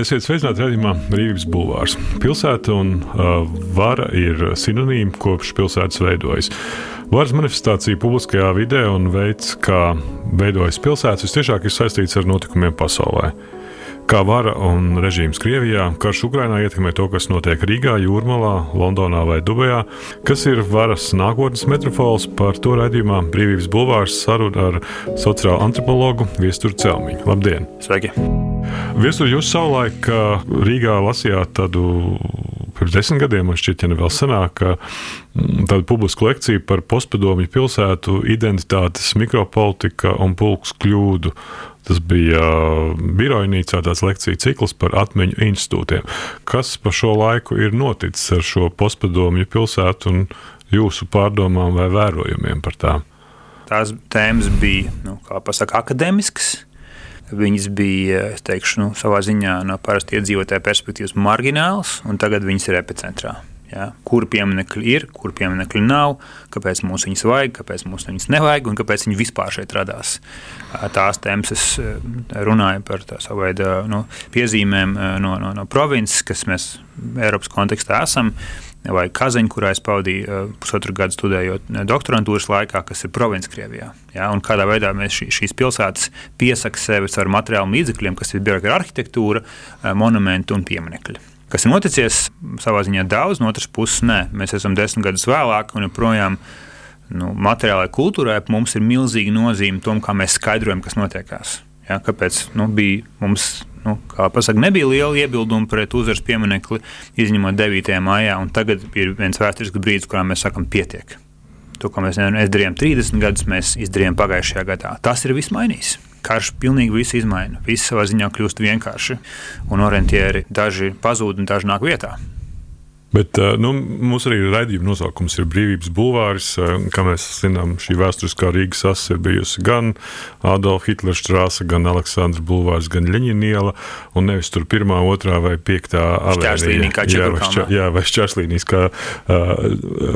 Labdien, esiet sveicināti redzamā Brīvības bulvārs. Pilsēta un uh, vara ir sinonīmi kopš pilsētas veidojas. Varas manifestācija publiskajā vidē un veids, kā veidojas pilsētas, visciešāk ir saistīts ar notikumiem pasaulē kā vara un režīms Krievijā, karš Ukrainā ietekmē to, kas notiek Rīgā, Jūrmalā, Londonā vai Dubajā, kas ir varas nākotnes metropols. Par to raidījumā Brīvības bulvārs saruna ar sociālo antropologu Viesturu Celmiņu. Labdien! Sveiki! Viestur, jūs savulaik Rīgā lasījāt tādu pirms desmit gadiem, man šķiet, ja ne vēl senāk, tādu publisku lekciju par postpadomju pilsētu identitātes mikropolitika un pulks kļūdu Tas bija uh, birojnīcā tāds lekciju cikls par atmiņu institūtiem. Kas pa šo laiku ir noticis ar šo postpadomju pilsētu un jūsu pārdomām vai vērojumiem par tām? Tās tēmas bija, nu, kā pasaka, akadēmiskas. Viņas bija, es teikšu, nu, savā ziņā no parasti iedzīvotāja perspektīvas margināls, un tagad viņas ir epicentrā. Ja? Kur pieminekļi ir, kur pieminekļi nav, kāpēc mums viņus vajag, kāpēc mums viņus nevajag un kāpēc viņi vispār šeit radās. Tās tēmas es runāju par savu veidu nu, piezīmēm no, no, no provinces, kas mēs Eiropas kontekstā esam. Vai Kazaņa, kurā es pavadīju pusotru gadu studējot doktorantūras laikā, kas ir provinces Krievijā. Ja, un kādā veidā mēs šī, šīs pilsētas piesakām sevi ar materiālu līdzekļiem, kas ir birokrātija, arhitektūra, monumenti un pieminekļi. Kas ir noticis savā ziņā daudz, no otras puses, nē, mēs esam desmit gadus vēlāk un joprojām nu, materiālajai kultūrai mums ir milzīga nozīme tam, kā mēs skaidrojam, kas notiekās. Ja, kāpēc nu, bija mums, nu, kā pasaka, nebija liela iebilduma pret uzvaras pieminekli, izņemot 9. maijā, un tagad ir viens vēsturisks brīdis, kurā mēs sakam, pietiek. To, ko mēs nedarījām 30 gadus, mēs izdarījām pagājušajā gadā. Tas ir viss mainījis karš pilnīgi visu izmaina. Viss savā ziņā kļūst vienkārši, un orientieri daži pazūd un daži nāk vietā. Bet eh, nu, mums arī raidījuma nosaukums ir Brīvības bulvāris. Eh, kā mēs zinām, šī vēsturiskā Rīgas asa ir bijusi gan Adolfa Hitlera strāsa, gan Aleksandrs bulvārs, gan Ļeņina iela, un nevis tur pirmā, otrā vai piektā avēnija. Jā, vai, šķa, jā, vai šķērslīnijas, kā uh,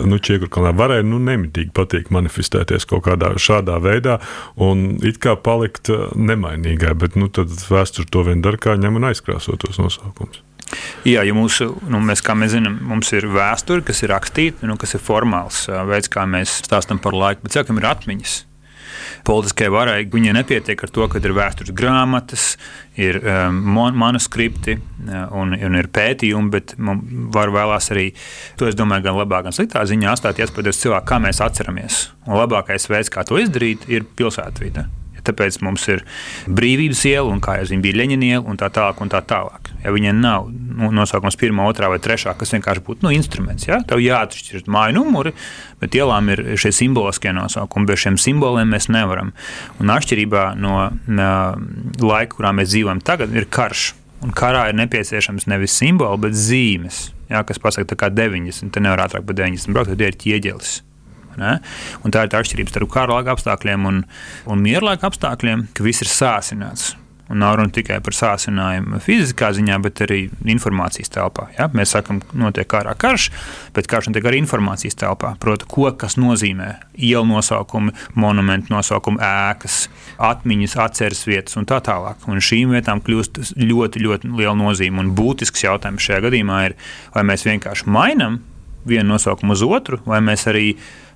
nu, Čiekurkalnā varēja nu, nemitīgi patīgi manifestēties kaut kādā šādā veidā un it kā palikt nemainīgai, bet nu, tad vēsture to vien dara, kā ņem un aizkrāso tos nosaukumus. Jā, ja mūsu, nu, mēs, kā mēs zinām, mums ir vēsture, kas ir rakstīta, nu, kas ir formāls veids, kā mēs stāstām par laiku, bet cilvēkam ir atmiņas. Politiskajai varai viņai nepietiek ar to, ka ir vēstures grāmatas, ir um, manuskripti un, un ir pētījumi, bet var vēlās arī, to es domāju, gan labā, gan sliktā ziņā atstāt iespējas cilvēku, kā mēs atceramies. Un labākais veids, kā to izdarīt, ir pilsētvide tāpēc mums ir brīvības iela, un kā jau zinu, bija Leņķina iela, un tā tālāk. Un tā tālāk. Ja viņiem nav nu, nosaukums pirmā, otrā vai trešā, kas vienkārši būtu nu, instruments, ja? tev jāatšķir māju numuri, bet ielām ir šie simboliskie nosaukumi. Bez šiem simboliem mēs nevaram. Un atšķirībā no, no laika, kurā mēs dzīvojam tagad, ir karš. Un karā ir nepieciešams nevis simboli, bet zīmes, ja, kas pasaka, ka 90, te nevar ātrāk par 90 braukt, tad ir ķieģelis. Tā ir tā atšķirība starp kara laika apstākļiem un, un miera laika apstākļiem, ka viss ir sāsināts. Un nav runa tikai par sācinājumu fiziskā ziņā, bet arī informācijas telpā. Ja? Mēs sakām, ka notiek kārā karš, bet karš notiek arī informācijas telpā. Proti, ko tas nozīmē? Ielu nosaukumi, monumentu nosaukumi, ēkas, atmiņas, atceres vietas un tā tālāk. Un šīm vietām kļūst ļoti, ļoti liela nozīme. Un būtisks jautājums šajā gadījumā ir, vai mēs vienkārši mainām vienu nosaukumu uz otru, vai mēs arī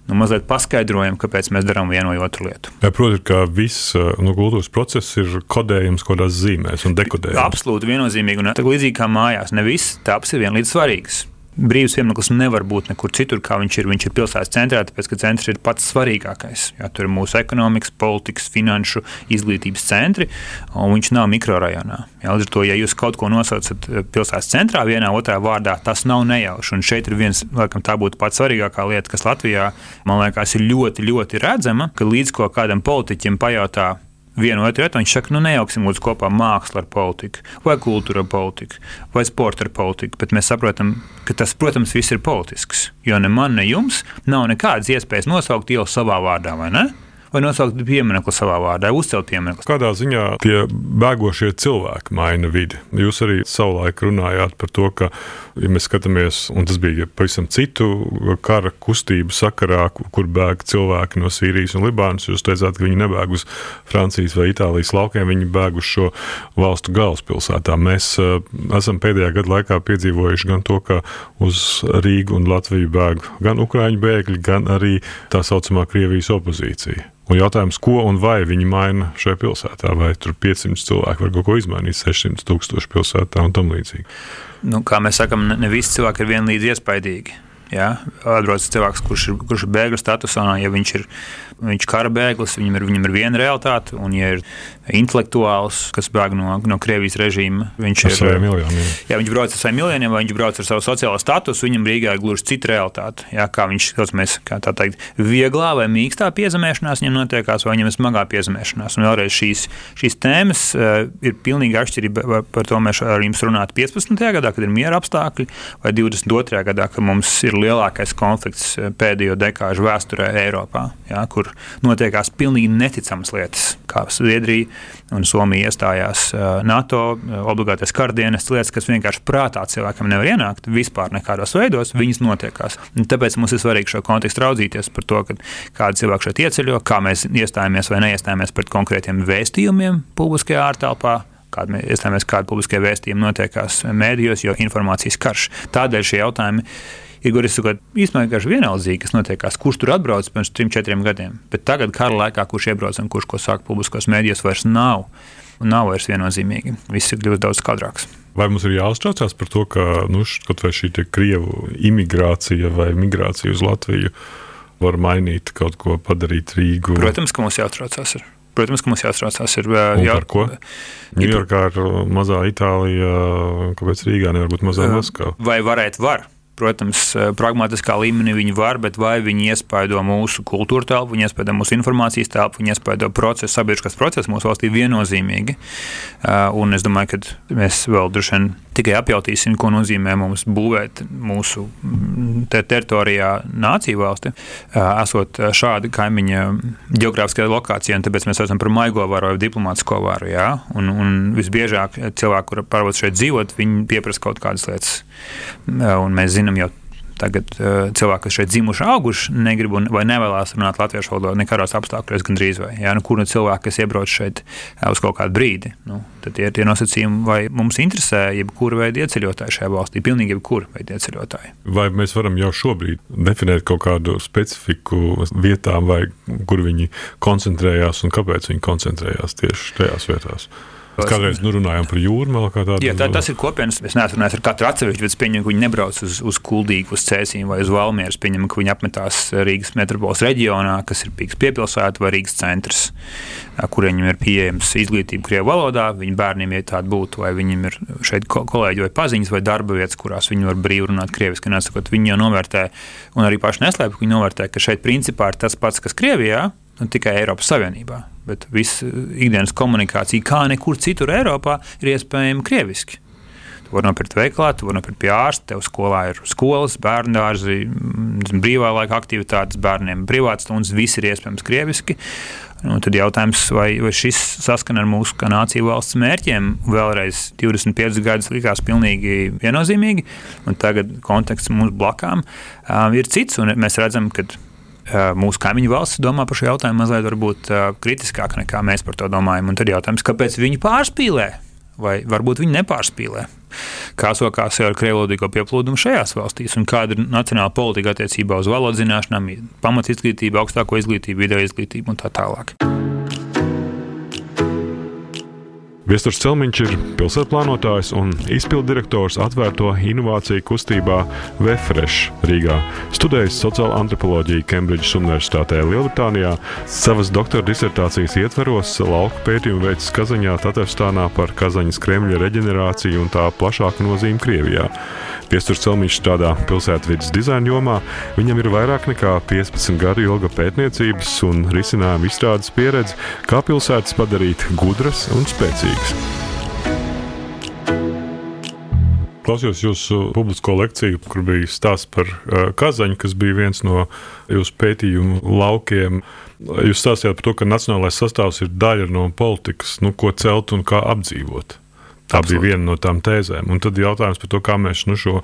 nu, mazliet paskaidrojam, kāpēc mēs darām vienu vai otru lietu. Jā, protams, ka viss nu, kultūras process ir kodējums kaut kādās zīmēs un dekodējums. Absolūti viennozīmīgi. Un, līdzīgi kā mājās, ne viss tāps ir vienlīdz svarīgs brīvs piemineklis nevar būt nekur citur, kā viņš ir. Viņš ir pilsētas centrā, tāpēc ka centrs ir pats svarīgākais. Jā, tur ir mūsu ekonomikas, politikas, finanšu, izglītības centri, un viņš nav mikrorajonā. Jā, līdz ar to, ja jūs kaut ko nosaucat eh, pilsētas centrā, vienā otrā vārdā, tas nav nejauši. Un šeit ir viens, laikam, tā būtu pats svarīgākā lieta, kas Latvijā, man liekas, ir ļoti, ļoti redzama, ka līdz ko kādam politiķim pajautā, vienu otru vietu. Viņš saka, nu nejauksim mūsu kopā mākslu ar politiku, vai kultūru ar politiku, vai sporta ar politiku. Bet mēs saprotam, ka tas, protams, viss ir politisks. Jo ne man, ne jums nav nekādas iespējas nosaukt ielu savā vārdā, vai ne? vai nosaukt pieminiektu savā vārdā, uzcelt pieminiektu. Kādā ziņā tie bēgošie cilvēki maina vidi? Jūs arī savulaik runājāt par to, ka, ja mēs skatāmies, un tas bija pavisam citu kara kustību sakarā, kur bēg cilvēki no Sīrijas un Libānas, jūs teicāt, ka viņi nebēg uz Francijas vai Itālijas laukiem, viņi bēg uz šo valstu galvaspilsētām. Mēs uh, esam pēdējā gada laikā piedzīvojuši gan to, ka uz Rīgu un Latviju bēg gan ukrāņu bēgļi, gan arī tā saucamā Krievijas opozīcija. Un jautājums, ko un vai viņi maina šajā pilsētā, vai tur 500 cilvēki var kaut ko izmainīt, 600 tūkstoši pilsētā un tam līdzīgi. Nu, kā mēs sakām, ne visi cilvēki ir vienlīdz iespaidīgi. Ja? Atbrauc cilvēks, kurš ir, kurš ir bēgļu statusā, ja viņš ir viņš kara bēglis, viņam ir, viņam ir viena realitāte, un, ja ir intelektuāls, kas bēg no, no Krievijas režīma, viņš ar ir saviem miljoniem. Ja viņš brauc ar saviem miljoniem, vai viņš brauc ar savu sociālo statusu, viņam Rīgā ir gluži cita realitāte. Ja? Kā viņš saucamies, kā tā teikt, vieglā vai mīkstā piezemēšanās viņam notiekās, vai viņam ir smagā piezemēšanās. Un vēlreiz šīs, šīs tēmas uh, ir pilnīgi atšķirība. Par to mēs ar jums runājam 15. gadā, kad ir miera apstākļi, vai 22. gadā, kad mums ir lielākais konflikts eh, pēdējo dekāžu vēsturē Eiropā, ja, kur notiekās pilnīgi neticamas lietas, kā Zviedrija un Somija iestājās NATO, obligātais kardienas lietas, kas vienkārši prātā cilvēkam nevar ienākt vispār nekādos veidos, viņas notiekās. Un tāpēc mums ir svarīgi šo kontekstu raudzīties par to, kādi cilvēki šeit ieceļo, kā mēs iestājāmies vai neiestājāmies pret konkrētiem vēstījumiem publiskajā ārtelpā kāda mēs iestājāmies, kāda publiskie vēstījumi notiekās mēdījos, jo informācijas karš. Tādēļ šie jautājumi gluži sakot, īstenībā vienkārši vienaldzīgi, kas notiekās, kurš tur atbrauc pirms trim, četriem gadiem. Bet tagad, kara laikā, kurš iebrauc un kurš ko saka publiskos mēdījos, vairs nav. Nav vairs viennozīmīgi. Viss ir kļuvis daudz skaidrāks. Vai mums ir jāuztraucās par to, ka nu, kaut vai šī krievu imigrācija vai migrācija uz Latviju var mainīt kaut ko, padarīt Rīgu? Protams, ka mums jāuztraucās. Ir. Protams, ka mums jāstrācās ar jā... ko. Ņujorkā ir mazā Itālija, kāpēc Rīgā nevar būt mazā Maskava? Vai varētu, var. Protams, eh, pragmatiskā līmenī viņi var, bet vai viņi iespaido mūsu kultūra telpu, viņi iespaido mūsu informācijas telpu, viņi iespaido procesu, sabiedriskās procesu mūsu valstī viennozīmīgi. Eh, un es domāju, ka mēs vēl droši vien tikai apjautīsim, ko nozīmē mums būvēt mūsu mm, ter teritorijā nāciju valsti, eh, esot šādi kaimiņa geogrāfiskajā lokācijā, un tāpēc mēs saucam par maigo varu vai diplomātsko varu. Jā? Un, un visbiežāk cilvēki, kuri pārvāc šeit dzīvot, viņi pieprasa kaut kādas lietas. Un mēs zinām, zinām jau tagad uh, cilvēki, kas šeit dzimuši, auguši, negrib vai nevēlas runāt latviešu valodā nekādos apstākļos, gandrīz vai. Ja? Nu, kur nu cilvēki, kas iebrauc šeit uz kaut kādu brīdi, nu, tad ir tie nosacījumi, vai mums interesē jebkura veida ieceļotāji šajā valstī, pilnīgi jebkura veida ieceļotāji. Vai mēs varam jau šobrīd definēt kaut kādu specifiku vietām, vai kur viņi koncentrējās un kāpēc viņi koncentrējās tieši tajās vietās? Mēs kādreiz nu, runājām par jūrmālu tādu. Jā, tā, tas ir kopienas. Es neesmu runājis ar katru atsevišķu, bet pieņemu, ka viņi nebrauc uz, uz Kuldīgu, uz Cēsīm vai uz Valmieru. Pieņemu, ka viņi apmetās Rīgas metropoles reģionā, kas ir Pīks piepilsēta vai Rīgas centrs, kur viņiem ir pieejams izglītība Krievu valodā. Viņu bērniem, ja tāda būtu, vai viņiem ir šeit kolēģi vai paziņas vai darba vietas, kurās viņi var brīvi runāt krieviski. Nesakot, viņi jau novērtē, un arī paši neslēpj, ka viņi novērtē, ka šeit principā ir tas pats, kas Krievijā, nu, tikai Eiropas Savienībā bet visa ikdienas komunikācija, kā nekur citur Eiropā, ir iespējama krieviski. Tu vari nopirkt veikalā, tu vari nopirkt pie ārsta. Tev skolā ir skolas, bērnu dārzi, mm, brīvā laika aktivitātes, bērniem privātas stundas. Viss ir iespējams krieviski. Nu, tad jautājums, vai, vai šis saskana ar mūsu kā nāciju valsts mērķiem, vēlreiz 25 gadus likās pilnīgi viennozīmīgi, un tagad konteksts mums blakām um, ir cits. Mēs redzam, ka Eh, mūsu kaimiņu valsts domā par šo jautājumu mazliet varbūt, eh, kritiskāk nekā mēs par to domājam. Un tad jautājums, kāpēc viņi pārspīlē? Vai varbūt viņi nepārspīlē? Kā sokās ar krievlodīgo pieplūdumu šajās valstīs, un kāda ir nacionāla politika attiecībā uz valodas zināšanām, pamat izglītību, augstāko izglītību, video izglītību un tā tālāk. Viesturs Celmiņš ir pilsētplānotājs un izpildirektors atvērto inovāciju kustībā Vefresh Rīgā. Studējis sociālo antropoloģiju Kembridžas Universitātē Lielbritānijā. Savas doktora disertācijas ietveros lauku pētījumu veids Kazaņā, Tatarstānā par Kazaņas Kremļa reģenerāciju un tā plašāku nozīmi Krievijā. Viesturs Celmiņš strādā pilsētvidas dizaina jomā. Viņam ir vairāk nekā 15 gadu ilga pētniecības un risinājumu izstrādes pieredze, kā pilsētas padarīt gudras un spēcīgas. Klausījos jūsu publisko lekciju, kur bija stāsts par uh, Kazaņu, kas bija viens no jūsu pētījumu laukiem. Jūs stāstījāt par to, ka nacionālais sastāvs ir daļa no politikas, nu, ko celt un kā apdzīvot. Tā Absolut. bija viena no tām tēzēm. Un tad jautājums par to, kā mēs nu, šo,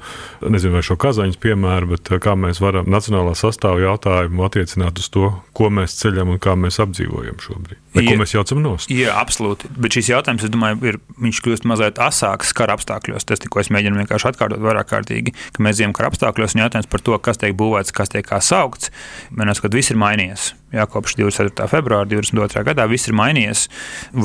nezinu, šo kazaņas piemēru, bet kā mēs varam nacionālā sastāvā jautājumu attiecināt uz to, ko mēs ceļam un kā mēs apdzīvojam šobrīd. Vai, ko mēs jaucam nost? Jā, absolūti. Bet šis jautājums, es domāju, ir, viņš kļūst mazliet asāks kara apstākļos. Tas, ko es mēģinu vienkārši atkārtot vairāk kārtīgi, ka mēs dzīvojam kara apstākļos un jautājums par to, kas tiek būvēts, kas tiek kā saukts. Man liekas, ka viss ir mainījies jā, kopš 24. februāra 2022. gadā viss ir mainījies.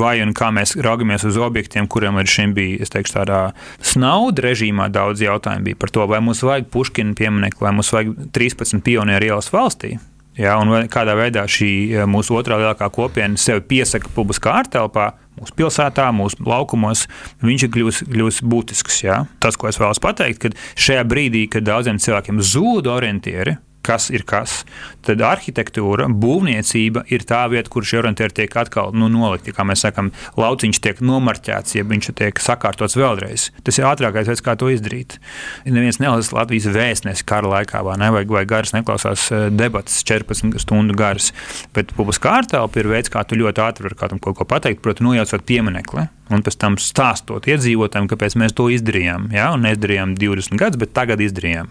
Vai un kā mēs raugamies uz objektiem, kuriem līdz šim bija teikšu, tādā snauda režīmā, daudz jautājumu bija par to, vai mums vajag Puškina pieminiektu, vai mums vajag 13 pionieru ielas valstī. Ja, un kādā veidā šī mūsu otrā lielākā kopiena sevi piesaka publiskā ārtelpā, mūsu pilsētā, mūsu laukumos, viņš ir kļuvis, kļuvis būtisks. Ja. Tas, ko es vēlos pateikt, kad šajā brīdī, kad daudziem cilvēkiem zūd orientieri, kas ir kas. Tad arhitektūra, būvniecība ir tā vieta, kur šie orientēri tiek atkal nu, nolikti. Kā mēs sakām, lauciņš tiek nomarķēts, ja viņš tiek sakārtots vēlreiz. Tas ir ātrākais veids, kā to izdarīt. Neviens nelasa Latvijas vēstnesi kara laikā, vai, ne, vai, vai garas neklausās eh, debatas 14 stundu garas. Bet publiskā ārtelpa ir veids, kā tu ļoti ātri vari kādam kaut ko pateikt, proti, nojaucot pieminekli un pēc tam stāstot iedzīvotājiem, kāpēc mēs to izdarījām. Ja? Un neizdarījām 20 gadus, bet tagad izdarījām.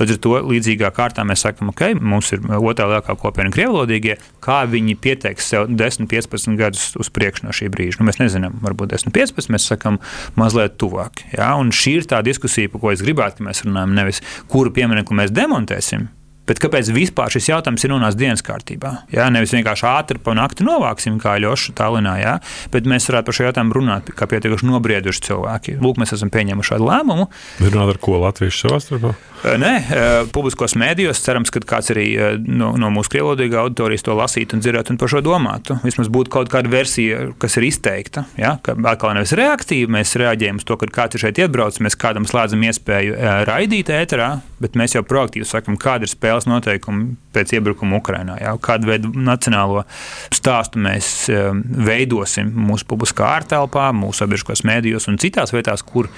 Līdz ar to līdzīgā kārtā mēs sakām, ok, mums ir otrā lielākā kopiena krievlodīgie, kā viņi pieteiks sev 10, 15 gadus uz priekšu no šī brīža. Nu, mēs nezinām, varbūt 10, 15, mēs sakām mazliet tuvāk. Ja? Un šī ir tā diskusija, par ko es gribētu, ka mēs runājam, nevis kuru pieminiektu mēs demontēsim, Bet kāpēc vispār šis jautājums ir nonācis dienas kārtībā? Jā, nevis vienkārši ātri pa nakti novāksim, kā Ļoša Tallinā, jā, bet mēs varētu par šo jautājumu runāt kā pietiekuši nobrieduši cilvēki. Lūk, mēs esam pieņēmuši šādu lēmumu. Runāt ar ko latviešu savā starpā? Nē, publiskos mēdījos cerams, ka kāds arī no, no mūsu krievlodīgā auditorijas to lasītu un dzirdētu un par šo domātu. Vismaz būtu kaut kāda versija, kas ir izteikta. Ja? Ka atkal nevis reaktīvi mēs reaģējam uz to, ka kāds ir šeit iebraucis, mēs kādam slēdzam iespēju raidīt ēterā, bet mēs jau proaktīvi sakam, kāda ir spēles noteikumi pēc iebrukuma Ukrajinā. Kādu veidu nacionālo stāstu mēs veidosim mūsu publiskā ārtelpā, mūsu sabiedriskos mēdījos un citās vietās, kur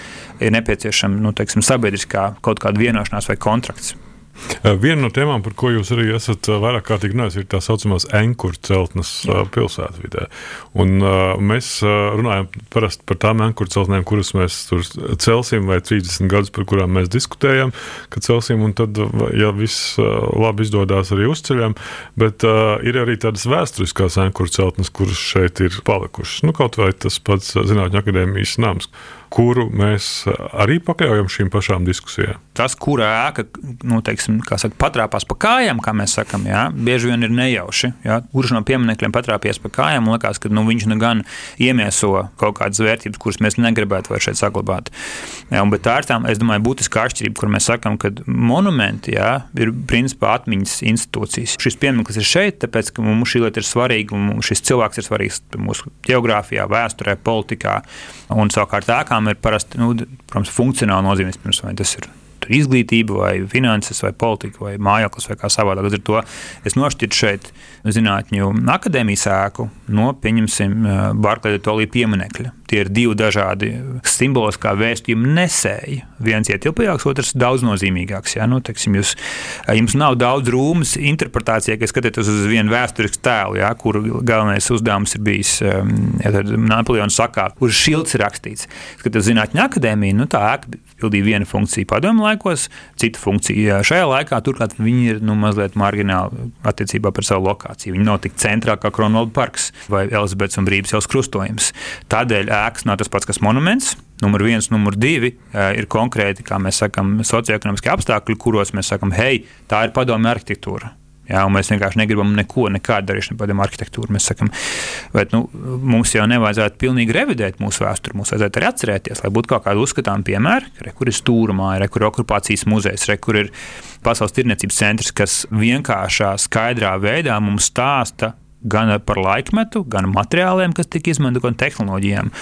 ir nepieciešama nu, teiksim, sabiedriskā kaut kāda vienošanās vai kontrakts. Eh, viena no tēmām, par ko jūs arī esat eh, vairāk kārtīgi runājis, ir tā saucamās ankuru celtnes eh, pilsētvidē. Un, uh, mēs runājam parasti par tām ankuru celtnēm, kuras mēs tur celsim, vai 30 gadus, par kurām mēs diskutējam, ka celsim, un tad, ja viss labi izdodas, arī uzceļam. Bet uh, ir arī tādas vēsturiskās ankuru celtnes, kuras šeit ir palikušas. Nu, kaut vai tas pats Zinātņu akadēmijas nams kuru mēs arī pakļaujam šīm pašām diskusijām. Tas, kura ēka nu, teiksim, saka, patrāpās pa kājām, kā mēs sakām, bieži vien ir nejauši. Jā. Kurš no pieminekļiem patrāpījās pa kājām, liekas, ka nu, viņš nu gan iemieso kaut kādas vērtības, kuras mēs negribētu vairs šeit saglabāt. Jā, bet tā ir tā, es domāju, būtiska atšķirība, kur mēs sakām, ka monumenti jā, ir principā atmiņas institūcijas. Šis piemineklis ir šeit, tāpēc, ka mums šī lieta ir svarīga, un šis cilvēks ir svarīgs mūsu geogrāfijā, vēsturē, politikā, un savukārt ēkām ir parasti, nu, protams, funkcionāli nozīmīgs. Pirms, tas ir izglītība, vai finanses, vai politika, vai mājoklis, vai kā savādāk. Līdz ar to es nošķirtu šeit zinātņu akadēmijas ēku no, pieņemsim, Barklēda Tolī pieminekļa. Tie ir divi dažādi simboliskā vēstījuma nesēji. Viens ietilpīgāks, otrs daudz nozīmīgāks. Ja? Nu, teiksim, jūs, jums nav daudz rūmas interpretācijai, kad skatāties uz vienu vēsturisku tēlu, ja? kur galvenais uzdevums ir bijis ja, Napoleona sakā, kur šilts rakstīts. Jūs zinātņu akadēmija, nu, tā ēka pildīja vienu funkciju padomu laikos, citu funkciju šajā laikā. Turklāt viņi ir nu, mazliet margināli attiecībā par savu lokāciju. Viņi nav tik centrāli kā Kronvalda parks vai Elizabetes un ielas krustojums. Tādēļ ēkas nav tas pats, kas monuments. Numur viens, numur divi ir konkrēti, kā mēs sakām, socioekonomiskie apstākļi, kuros mēs sakām, hei, tā ir padomju arhitektūra. Jā, mēs vienkārši negribam neko, nekādu darīšanu par arhitektūru. Mēs sakām, bet nu, mums jau nevajadzētu pilnīgi revidēt mūsu vēsturi. Mums vajadzētu arī atcerēties, lai būtu kaut kāda uzskatāma piemēra, re, kur ir stūrmāja, re, kur ir okupācijas muzejs, re, kur ir pasaules tirniecības centrs, kas vienkāršā, skaidrā veidā mums stāsta gan par laikmetu, gan materiāliem, kas tika izmantoti, gan tehnoloģijām.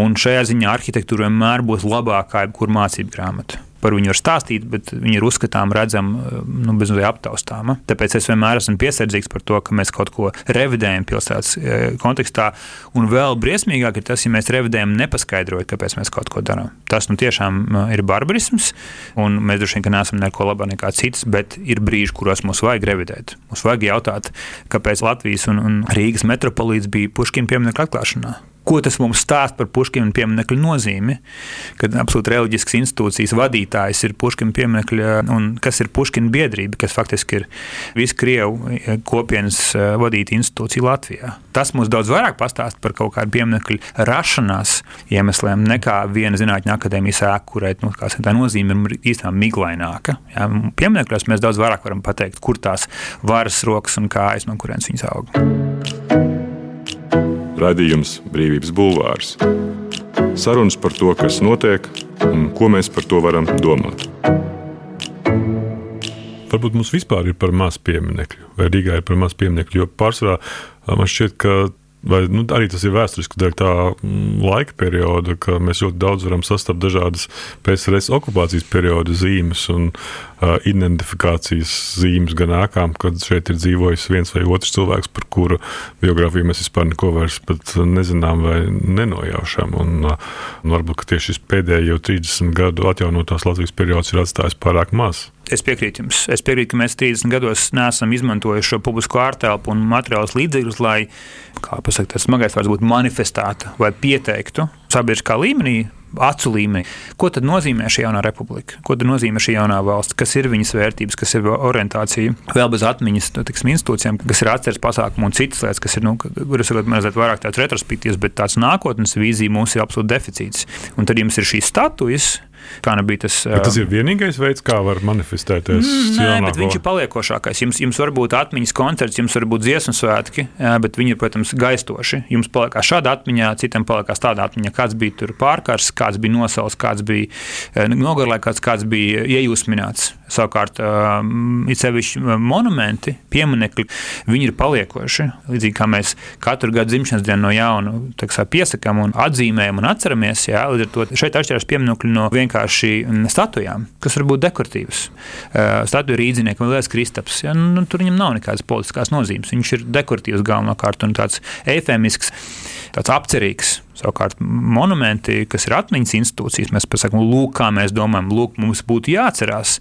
Un šajā ziņā arhitektūra vienmēr būs labākā jebkura mācību grāmata. Par viņu var stāstīt, bet viņi ir uzskatām, redzam, nu, bezmazliet aptaustāma. Tāpēc es vienmēr esmu piesardzīgs par to, ka mēs kaut ko revidējam pilsētas e, kontekstā. Un vēl briesmīgāk ir tas, ja mēs revidējam nepaskaidrojot, kāpēc mēs kaut ko darām. Tas nu, tiešām e, ir barbarisms, un mēs droši vien neesam neko labāk nekā cits, bet ir brīži, kuros mums vajag revidēt. Mums vajag jautāt, kāpēc Latvijas un, un Rīgas metropolīts bija Puškina pieminiektu atklāšanā. Ko tas mums stāsta par Puškina pieminiektu nozīmi? Kad absolūti reliģisks institūcijas vadītājs ir Puškina pieminiekļa, un kas ir Puškina biedrība, kas faktiski ir visu Krievu eh, kopienas eh, vadīta institūcija Latvijā. Tas mums daudz vairāk pastāsta par kaut kādu pieminiektu rašanās iemesliem nekā viena zinātņu akadēmijas ēka, kurai nu, tā nozīme ir īstenībā miglaināka. Ja? Pieminekļos mēs daudz vairāk varam pateikt, kur tās varas rokas un kājas, no kurienes viņas aug. Radījums Brīvības Bulvārs. Sarunas par to, kas notiek un ko mēs par to varam domāt. Varbūt mums vispār ir par maz pieminiektu, vai Rīgā ir par maz pieminiektu, jo pārsvarā man šķiet, ka Vai, nu, arī tas ir vēsturiski dēļ tā mm, laika perioda, ka mēs ļoti daudz varam sastapt dažādas PSRS okupācijas perioda zīmes un uh, identifikācijas zīmes gan ēkām, kad šeit ir dzīvojis viens vai otrs cilvēks, par kuru biogrāfiju mēs vispār neko vairs nezinām vai nenojaušam. Un, uh, un varbūt tieši šis pēdējo 30 gadu atjaunotās Latvijas periods ir atstājis pārāk maz es piekrītu jums. Es piekrītu, ka mēs 30 gados neesam izmantojuši šo publisko ārtelpu un materiālus līdzekļus, lai, kā pasakāt, tas smagais vārds būtu manifestētu vai pieteiktu sabiedriskā līmenī. Acu līmenī. Ko tad nozīmē šī jaunā republika? Ko tad nozīmē šī jaunā valsts? Kas ir viņas vērtības, kas ir orientācija? Vēl bez atmiņas nu, tiksim, institūcijām, kas ir atceres pasākumu un citas lietas, kas ir, nu, kuras ir mazliet vairāk tāds retrospektīvs, bet tāds nākotnes vīzija mums ir absolūti deficīts. Un tad jums ir šīs statujas, Kā nu bija tas? Bet tas ir vienīgais veids, kā var manifestēties. Mm, nē, bet viņš ir paliekošākais. Jums, jums var būt atmiņas koncerts, jums var būt dziesmu svētki, bet viņi ir, protams, gaistoši. Jums paliekās šāda atmiņā, citam paliekās tāda atmiņa, kāds bija tur pārkars, kāds bija nosauts, kāds bija nogarlēkāts, kāds bija iejūsmināts. Savukārt, ir sevišķi monumenti, pieminekļi, viņi ir paliekoši. Līdzīgi kā mēs katru gadu dzimšanas dienu no jauna teksā, piesakām un atzīmējam un atceramies, jā, līdz ar to šeit atšķirās pieminekļi no vienkārši statujām, kas var būt dekoratīvas. Statuja rīzniekam liekas kristaps, ja, nu, tur viņam nav nekādas politiskās nozīmes. Viņš ir dekoratīvs galvenokārt un tāds eifemisks, tāds apcerīgs. Savukārt, monumenti, kas ir atmiņas institūcijas, mēs pasakām, lūk, kā mēs domājam, lūk, mums būtu jāatcerās,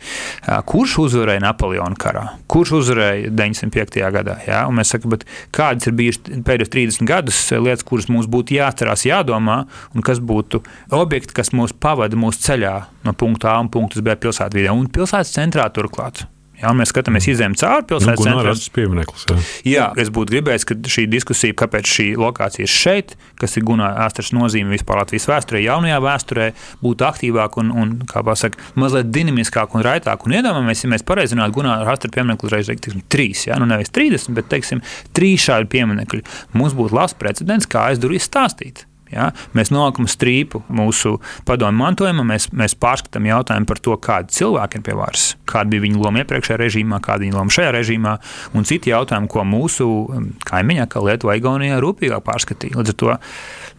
kurš uzvarēja Napoleona karā, kurš uzvarēja 905. gadā. Jā? Un mēs sakām, kādas ir bijušas pēdējos 30 gadus lietas, kuras mums būtu jāatcerās, jādomā, un kas būtu objekti, kas mūs pavada mūsu ceļā no punkta A un punkta B pilsētvidē un pilsētas centrā turklāt. Ja mēs skatāmies izējām cauri pilsētas nu, centram, tas piemineklis. Jā. jā, es būtu gribējis, ka šī diskusija, kāpēc šī lokācija ir šeit, kas ir Gunārs Astras nozīme vispār Latvijas vēsturē, jaunajā vēsturē, būtu aktīvāka un, un kā pasaka, mazliet dinamiskāka un raitāk. Un iedomājamies, ja mēs pareizinātu Gunārs Astras pieminekli uzreiz, teiksim, trīs, ja? nu nevis 30, bet teiksim, trīs šādi pieminekļi. Mums būtu labs precedents, kā aizdarīt stāstīt. Ja? Mēs noliekam strīpu mūsu padomu mantojumā, mēs, mēs pārskatām jautājumu par to, kādi cilvēki ir pie varas, kāda bija viņa loma iepriekšējā režīmā, kāda ir viņa loma šajā režīmā, un citi jautājumi, ko mūsu um, kaimiņā, kā Lietuva, Igaunijā, rūpīgāk pārskatīja. Līdz ar to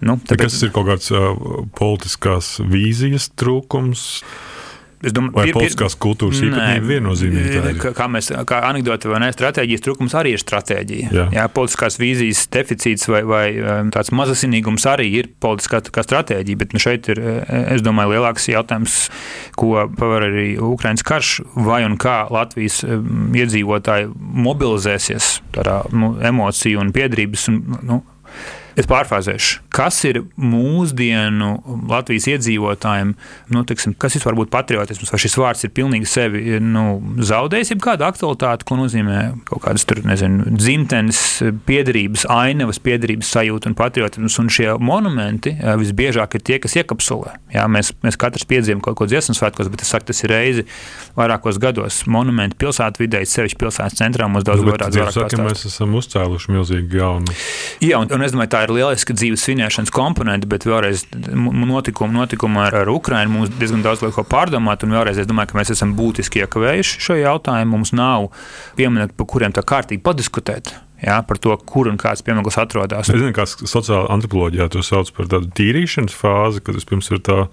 nu, tāpēc... kas ir kaut kāds uh, politiskās vīzijas trūkums. Es domāju, ka politiskās kultūras īpatnība viennozīmīgi. Kā, kā mēs, kā anekdote vai ne, stratēģijas trūkums arī ir stratēģija. Jā. Jā, politiskās vīzijas deficīts vai, vai um, tāds mazasinīgums arī ir politiskā stratēģija, bet nu, šeit ir, e, es domāju, lielāks jautājums, ko paver arī Ukraiņas karš, vai un kā Latvijas um, iedzīvotāji mobilizēsies tādā nu, emociju un piedrības un nu, Es pārfāzēšu, kas ir mūsdienu Latvijas iedzīvotājiem, nu, tiksim, kas vispār būtu patriotisms, vai šis vārds ir pilnīgi sevi nu, zaudējis, jau kādu aktualitāti, ko nozīmē kaut kādas tur, nezinu, dzimtenes, piedarības, ainavas, piedarības sajūta un patriotisms. Un šie monumenti eh, visbiežāk ir tie, kas iekapsulē. Jā, mēs, mēs katrs piedzīvojam kaut ko dziesmu svētkos, bet es saku, tas ir reizi vairākos gados. Monumenti pilsētvidē, sevišķi pilsētas centrā mums daudz vairāk. Mēs esam uzcēluši milzīgi jaunu. Jā, un, un es domāju, tā ir lieliska dzīves svinēšanas komponente, bet vēlreiz notikumi, notikumi ar, ar Ukrajinu mums diezgan daudz liek ko pārdomāt. Un vēlreiz es domāju, ka mēs esam būtiski iekavējuši šo jautājumu. Mums nav pieminiektu, par kuriem tā kārtīgi padiskutēt. Jā, par to, kur un kāds pieminiekts atrodas. Es zinu, kā sociālā antropoloģijā to sauc par tādu tīrīšanas fāzi, kad vispirms ir tā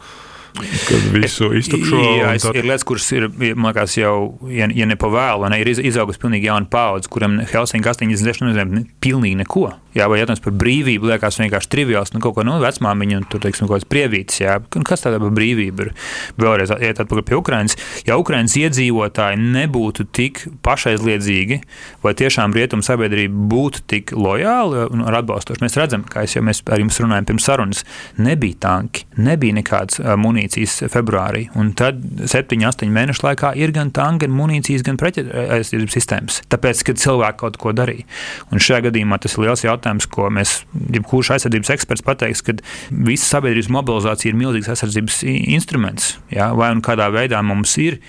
kad visu iztukšo. Jā, es, ir lietas, kuras ir, man liekas, jau, ja, ja ne pa vēlu, ne, ir iz, izaugusi pilnīgi jauna paudze, kuram Helsinki 80 nozīmē pilnīgi neko. Jā, vai jautājums par brīvību liekas vienkārši triviāls, nu kaut ko no nu, vecmāmiņa un tur, teiksim, kaut kāds prievītis, jā, kas tāda par brīvību ir. Vēlreiz iet atpakaļ pie Ukrainas. Ja Ukrainas iedzīvotāji nebūtu tik pašaizliedzīgi, vai tiešām rietumu sabiedrība būtu tik lojāla un atbalstoša, mēs redzam, kā jau mēs ar jums runājam pirms sarunas, nebija tanki, nebija nekādas munīcijas februārī. Un tad 7, 8 mēnešu laikā ir gan tanki, gan munīcijas, gan pretaizsardzības sistēmas. Tāpēc, kad cilvēki kaut ko darīja. Un šajā gadījumā tas ir liels jautājums, ko mēs, jebkurš aizsardzības eksperts pateiks, ka visa sabiedrības mobilizācija ir milzīgs aizsardzības instruments. Ja? Vai un kādā veidā mums ir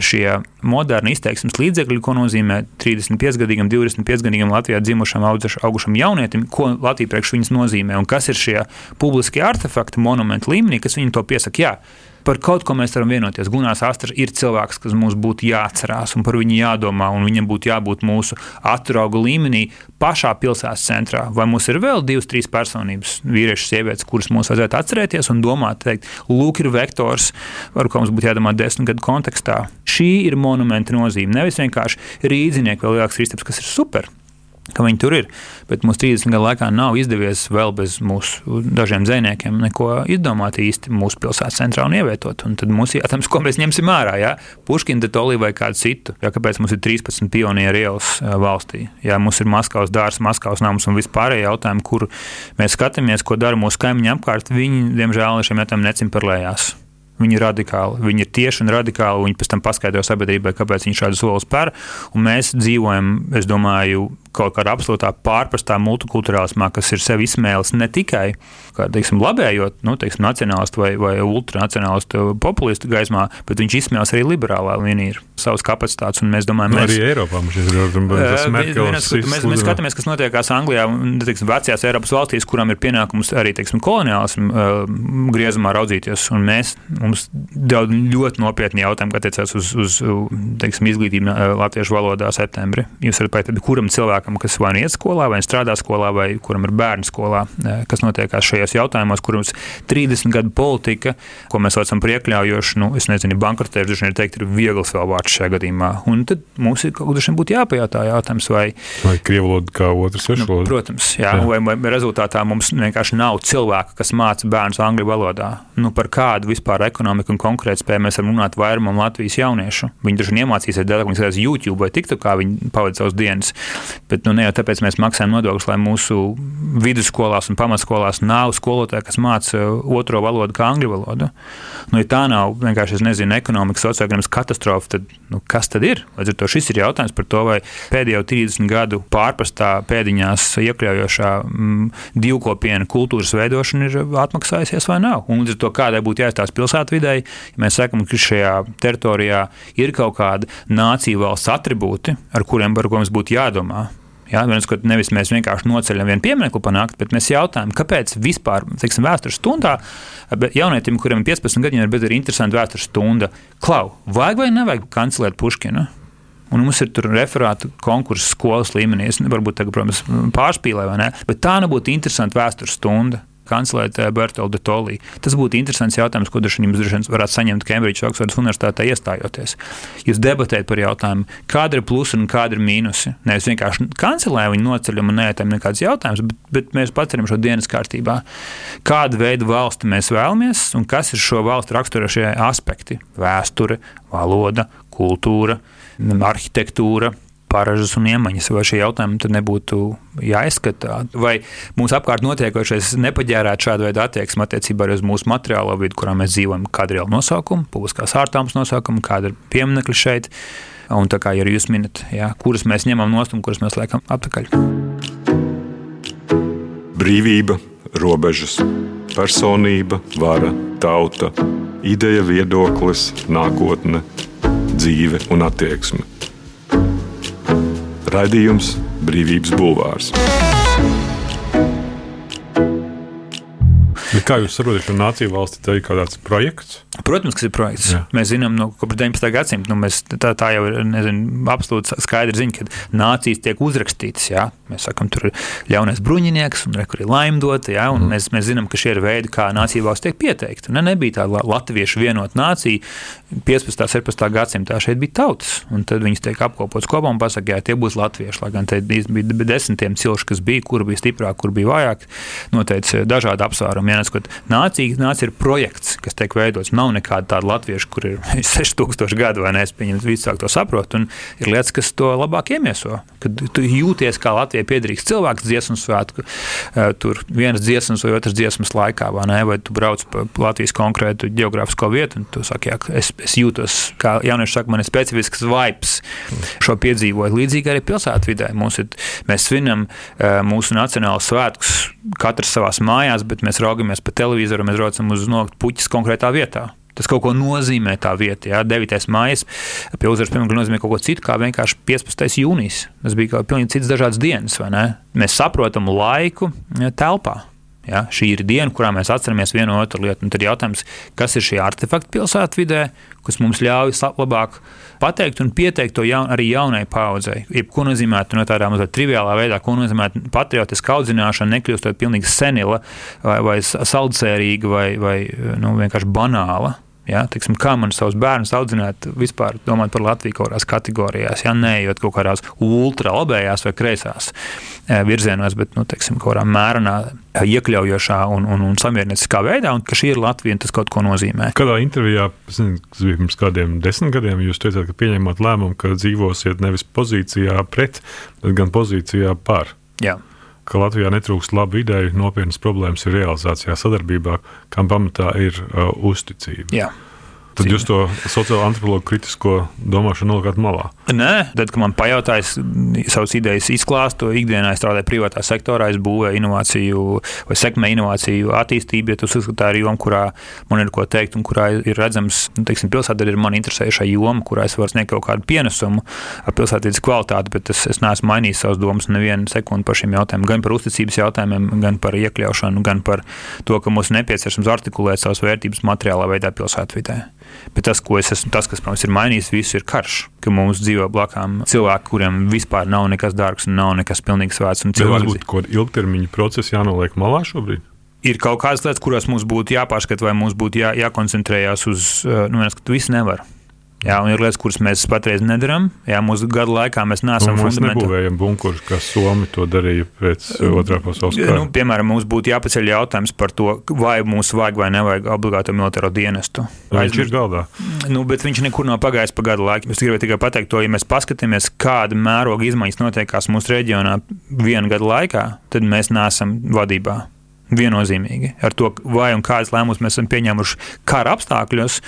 šie moderni izteiksmes līdzekļi, ko nozīmē 35-gadīgam, 25-gadīgam Latvijā dzimušam, augušam jaunietim, ko Latvija priekš viņas nozīmē un kas ir šie publiskie artefakti monumenti līmenī, kas viņam to piesaka. Jā, par kaut ko mēs varam vienoties. Gunārs Astras ir cilvēks, kas mums būtu jāatcerās un par viņu jādomā, un viņam būtu jābūt mūsu atraugu līmenī pašā pilsētas centrā. Vai mums ir vēl divas, trīs personības, vīrieši, sievietes, kuras mums vajadzētu atcerēties un domāt, teikt, lūk, ir vektors, ar ko mums būtu jādomā desmit gadu kontekstā. Šī ir monumenta nozīme. Nevis vienkārši rīznieki vai lielāks ristaps, kas ir super ka viņi tur ir. Bet mums 30 gadu laikā nav izdevies vēl bez mūsu dažiem zīmējumiem neko izdomāt īsti mūsu pilsētas centrā un ievietot. Un tad mums ir jāatcerās, ko mēs ņemsim ārā. Ja? Puškina, Tolī vai kādu citu. Ja, kāpēc mums ir 13 pionieru ielas valstī? Ja mums ir Maskavas dārsts, Maskavas nams un vispārējie jautājumi, kur mēs skatāmies, ko dara mūsu kaimiņi apkārt, viņi, diemžēl, šiem jautājumiem necimperlējās. Viņi ir radikāli, viņi ir tieši un radikāli. Viņi pēc tam paskaidro sabiedrībai, kāpēc viņi šādu soli spēr. Mēs dzīvojam, es domāju, kaut kādā absolūtā pārprastā multikulturālismā, kas ir sev izsmēlis ne tikai kā, teiksim, labējot, nu, teiksim, nacionālistu vai, vai ultranacionālistu populistu gaismā, bet viņš izsmēlas arī liberālā līnija ir savas kapacitātes. Mēs domājam, mēs, arī Eiropā mums ir tas Merkels. Mēs, mēs skatāmies, kas notiekās Anglijā un teiksim, vecajās Eiropas valstīs, kurām ir pienākums arī teiksim, koloniālismu uh, griezumā raudzīties. Un mēs, mums daudz ļoti nopietni jautājumi, kas attiecas uz, uz teiksim, izglītību latviešu valodā septembrī. Jūs varat pateikt, kuram cilvēkam cilvēkam, kas vai nu iet skolā, vai strādā skolā, vai kuram ir bērnu skolā, kas notiekās šajos jautājumos, kurus 30 gadu politika, ko mēs saucam par iekļaujošu, nu, es nezinu, bankrotēšu, droši vien teikt, ir viegls vēl vārds šajā gadījumā. Un tad mums ir kaut kas būtu jāpajautā jautājums, vai. Vai krievu valoda kā otrs svešu valoda? Nu, protams, jā, jā. Vai, vai rezultātā mums vienkārši nav cilvēka, kas māca bērnus angļu valodā. Nu, par kādu vispār ekonomiku un konkurētspēju mēs varam runāt vairumam Latvijas jauniešu. Viņi droši vien iemācīsies ka viņi skatās YouTube vai TikTok, kā viņi pavadīja savas dienas. Bet nu, ne jau tāpēc mēs maksājam nodokļus, lai mūsu vidusskolās un pamatskolās nav skolotāji, kas māca otro valodu kā angļu valodu. Nu, ja tā nav vienkārši, nezinu, ekonomikas sociālās katastrofa, tad nu, kas tad ir? Līdz ar to šis ir jautājums par to, vai pēdējo 30 gadu pārpastā pēdiņās iekļaujošā mm, divkopienu kultūras veidošana ir atmaksājusies vai nav. Un līdz ar to kādai būtu jāizstāsta pilsētvidē, ja mēs sakām, ka šajā teritorijā ir kaut kāda nācija valsts attribūti, ar kuriem par ko mums būtu jādomā. Jā, nevis mēs vienkārši noceļam vienu pieminiektu panākt, bet mēs jautājam, kāpēc vispār, teiksim, vēstures stundā jaunietim, kuriem ir 15 gadi, bet ir interesanti vēstures stunda, klau, vajag vai nevajag kancelēt Puškinu? Un mums ir tur referāta konkurss skolas līmenī. Es varbūt tagad, protams, ne? Bet tā nebūtu interesanta vēstures stunda kancelēt eh, Bertoldu Tolī. Tas būtu interesants jautājums, ko droši jums droši varētu saņemt Cambridge Oxfordas Universitātē iestājoties. Jūs debatējat par jautājumu, kāda ir plusi un kāda ir mīnusi. Nevis vienkārši kancelējam viņu noceļam un neētam nekāds jautājums, bet, bet mēs paceram šo dienas kārtībā. Kādu veidu valsti mēs vēlamies un kas ir šo valstu raksturošie aspekti - vēsture, valoda, kultūra, arhitektūra, paražas un iemaņas, vai šie jautājumi nebūtu jāizskatā, vai mūsu apkārt notiekošais nepaģērētu šādu veidu attieksmi attiecībā uz mūsu materiālo vidi, kurā mēs dzīvojam, kāda ir nosaukuma, publiskās ārtāmas nosaukuma, kāda ir pieminekļa šeit, un tā kā arī jūs minat, jā, kuras mēs ņemam nost un kuras mēs liekam atpakaļ. Brīvība, robežas, personība, vara, tauta, ideja, viedoklis, nākotne, dzīve un attieksme Raidījums Brīvības Bulvārs. Bet kā jūs saprotat, ka nācija valsts ir kaut kāds projekts? Protams, kas ir projekts. Jā. Mēs zinām, no kopš 19. gadsimta nu, mēs, tā, tā jau ir nezinu, absolūti skaidra ziņa, ka nācijas tiek uzrakstītas. Jā. Mēs sakām, tur ir ļaunais bruņinieks, un tur ir laimdota. Jā, mm. mēs, mēs zinām, ka šie ir veidi, kā nācija valsts tiek pieteikta. Ne, nebija tāda latviešu vienota nācija 15. un 17. gadsimtā. Šeit bija tautas, un tad viņas tiek apkopotas kopā un pasakā, jā, tie būs latvieši. Lai gan te bija desmitiem cilšu, kas bija, kur bija stiprāk, kur bija vājāk, noteica dažādi apsvērumi. Ja, nācija, nācija ir projekts, kas tiek veidots. Nav nekāda tāda latvieša, kur ir 6000 gadu, vai ne? Es pieņemu, ka visi sāk to saprast. Un ir lietas, kas to labāk iemieso. Kad tu jūties kā Latvijai piederīgs cilvēks dziesmu svētku, eh, tur vienas dziesmas vai otras dziesmas laikā, vai ne? Vai tu brauc pa Latvijas konkrētu geogrāfisko vietu, un tu saki, jā, es, es jūtos, kā jaunieši saka, man ir specifisks vibes šo piedzīvot. Līdzīgi arī pilsētvidē. Mums ir, mēs svinam eh, mūsu nacionālos svētkus katrs savā mājās, bet mēs raugamies pa televizoru, mēs braucam uz nokļūt puķis konkrētā vietā. Tas kaut ko nozīmē tā vieta. Jā. 9. maija pie uzvaras piemēram nozīmē kaut ko citu, kā vienkārši 15. jūnijas. Tas bija kaut pilnīgi cits dažādas dienas. Mēs saprotam laiku telpā. Ja, šī ir diena, kurā mēs atceramies vienu otru lietu. Un tad jautājums, kas ir šie artefakti pilsētvidē, kas mums ļauj labāk pateikt un pieteikt to jaun, arī jaunai paudzei. Jebko nozīmē no tādā mazliet triviālā veidā, ko nozīmē patriotiska audzināšana, nekļūstot pilnīgi senila vai, vai saldsērīga vai, vai nu, vienkārši banāla. Ja, teiksim, kā man savus bērnus audzināt, vispār domāt par Latviju kaut kādās kategorijās, ja neejot kaut kādās ultralabējās vai kreisās eh, virzienos, bet nu, teiksim, kaut kādā mērenā, iekļaujošā un, un, un samierinieciskā veidā, un ka šī ir Latvija un tas kaut ko nozīmē. Kādā intervijā, zinu, kas bija pirms kādiem desmit gadiem, jūs teicāt, ka pieņemat lēmumu, ka dzīvosiet nevis pozīcijā pret, bet gan pozīcijā par. Jā ka Latvijā netrūkst labu ideju, nopietnas problēmas ir realizācijā, sadarbībā, kam pamatā ir uh, uzticība. Jā. Tad jūs to sociālo antropologu kritisko domāšanu nolikāt malā? Nē, tad, kad man pajautāja, savas idejas izklāstu, ikdienā strādāju privātā sektorā, es būvēju inovāciju vai sekmēju inovāciju attīstību. Ja tas uzskatā ir joma, kurā man ir ko teikt un kurā ir redzams, nu, teiksim, pilsēta ir man interesējušā joma, kurā es varu sniegt kaut kādu pienesumu ar pilsētītas kvalitāti, bet es, es neesmu mainījis savas domas nevienu sekundi par šiem jautājumiem, gan par uzticības jautājumiem, gan par iekļaušanu, gan par to, ka mums nepieciešams artikulēt savas vērtības materiālā veidā pilsētvidē. Bet tas, es esmu, tas, kas mums ir mainījis, visu ir karš. Ka mums dzīvo blakām cilvēki, kuriem vispār nav nekas dārgs un nav nekas pilnīgi svēts. Cilvēki... Varbūt kaut kāda ilgtermiņa procesa jānoliek malā šobrīd ir kaut kādas lietas, kurās mums būtu jāpārskata, vai mums būtu jā, jākoncentrējas uz, eh, nu, ka tu visu nevari. Jā, un ir lietas, kuras mēs patreiz nedarām. Jā, mūsu gadu laikā mēs neesam nu, fundamenta... nebūvējam bunkurus, kā Somi to darīja pēc otrā pasaules kara. Nu, piemēram, mums būtu jāpaceļ jautājums par to, vai mums vajag vai nevajag obligātu militāro dienestu. Vai viņš ir galdā? Nu, bet viņš nekur nav pagājis pa gadu laiku. Es gribēju tikai pateikt to, ja mēs paskatāmies, kāda mēroga izmaiņas notiekās mūsu reģionā vienu gadu laikā, tad mēs neesam vadībā viennozīmīgi ar to, vai un kādas lēmumus mēs esam pieņēmuši kara apstākļos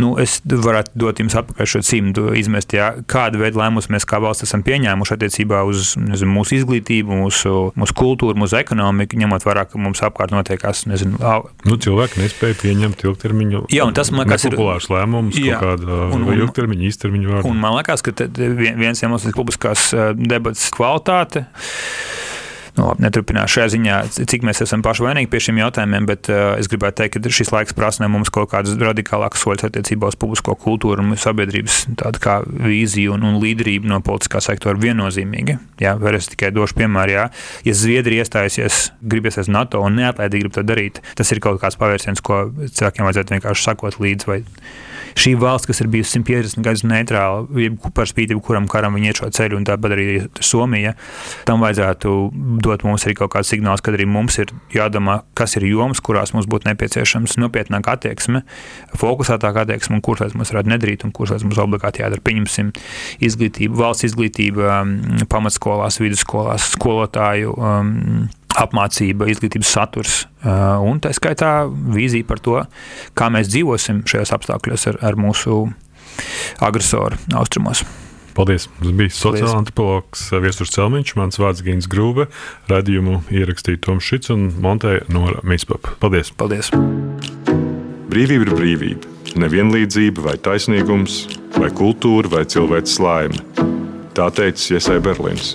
nu, es varētu dot jums atpakaļ šo cimdu, izmest, jā, kādu veidu lēmumus mēs kā valsts esam pieņēmuši attiecībā uz nezinu, mūsu izglītību, mūsu, mūsu kultūru, mūsu ekonomiku, ņemot vērā, ka mums apkārt notiekās. Nezinu, nu, cilvēki nespēja pieņemt ilgtermiņu jā, tas, man liekas, ir populārs lēmums, jā, kāda un, un, ilgtermiņa, īstermiņa vārdā. Un man liekas, ka viens iemesls ir publiskās eh, debatas kvalitāte. Nu, labi, neturpināšu šajā ziņā, cik mēs esam paši vainīgi pie šiem jautājumiem, bet uh, es gribētu teikt, ka šis laiks prasa mums kaut kādas radikālākas soļus attiecībā uz publisko kultūru un sabiedrības vīziju un, un līderību no politiskā sektora viennozīmīgi. Jā, es tikai došu piemēru, jā. ja Zviedrija iestājusies, grib iestāties NATO un neatlaidīgi grib to darīt, tas ir kaut kāds pavērsiens, ko cilvēkiem vajadzētu vienkārši sakot līdzi šī valsts, kas ir bijusi 150 gadus neitrāla, par spīti kuram karam viņi iet šo ceļu, un tāpat arī Somija, tam vajadzētu dot mums arī kaut kāds signāls, ka arī mums ir jādomā, kas ir jomas, kurās mums būtu nepieciešams nopietnāka attieksme, fokusētāka attieksme, un kuras mums varētu nedarīt, un kuras mums obligāti jādara. Pieņemsim izglītību, valsts izglītība, pamatskolās, vidusskolās, skolotāju. Um, apmācība, izglītības saturs uh, un tā skaitā vīzija par to, kā mēs dzīvosim šajos apstākļos ar, ar mūsu agresoru austrumos. Paldies! Tas bija sociālais antropologs Viestures Celmiņš, mans vārds Gins Grūve, radījumu ierakstīja Toms Šits un montēja Nora Mīspapa. Paldies! Paldies! Brīvība ir brīvība, nevienlīdzība vai taisnīgums, vai kultūra vai cilvēks laime. Tā teica Iesai Berlīns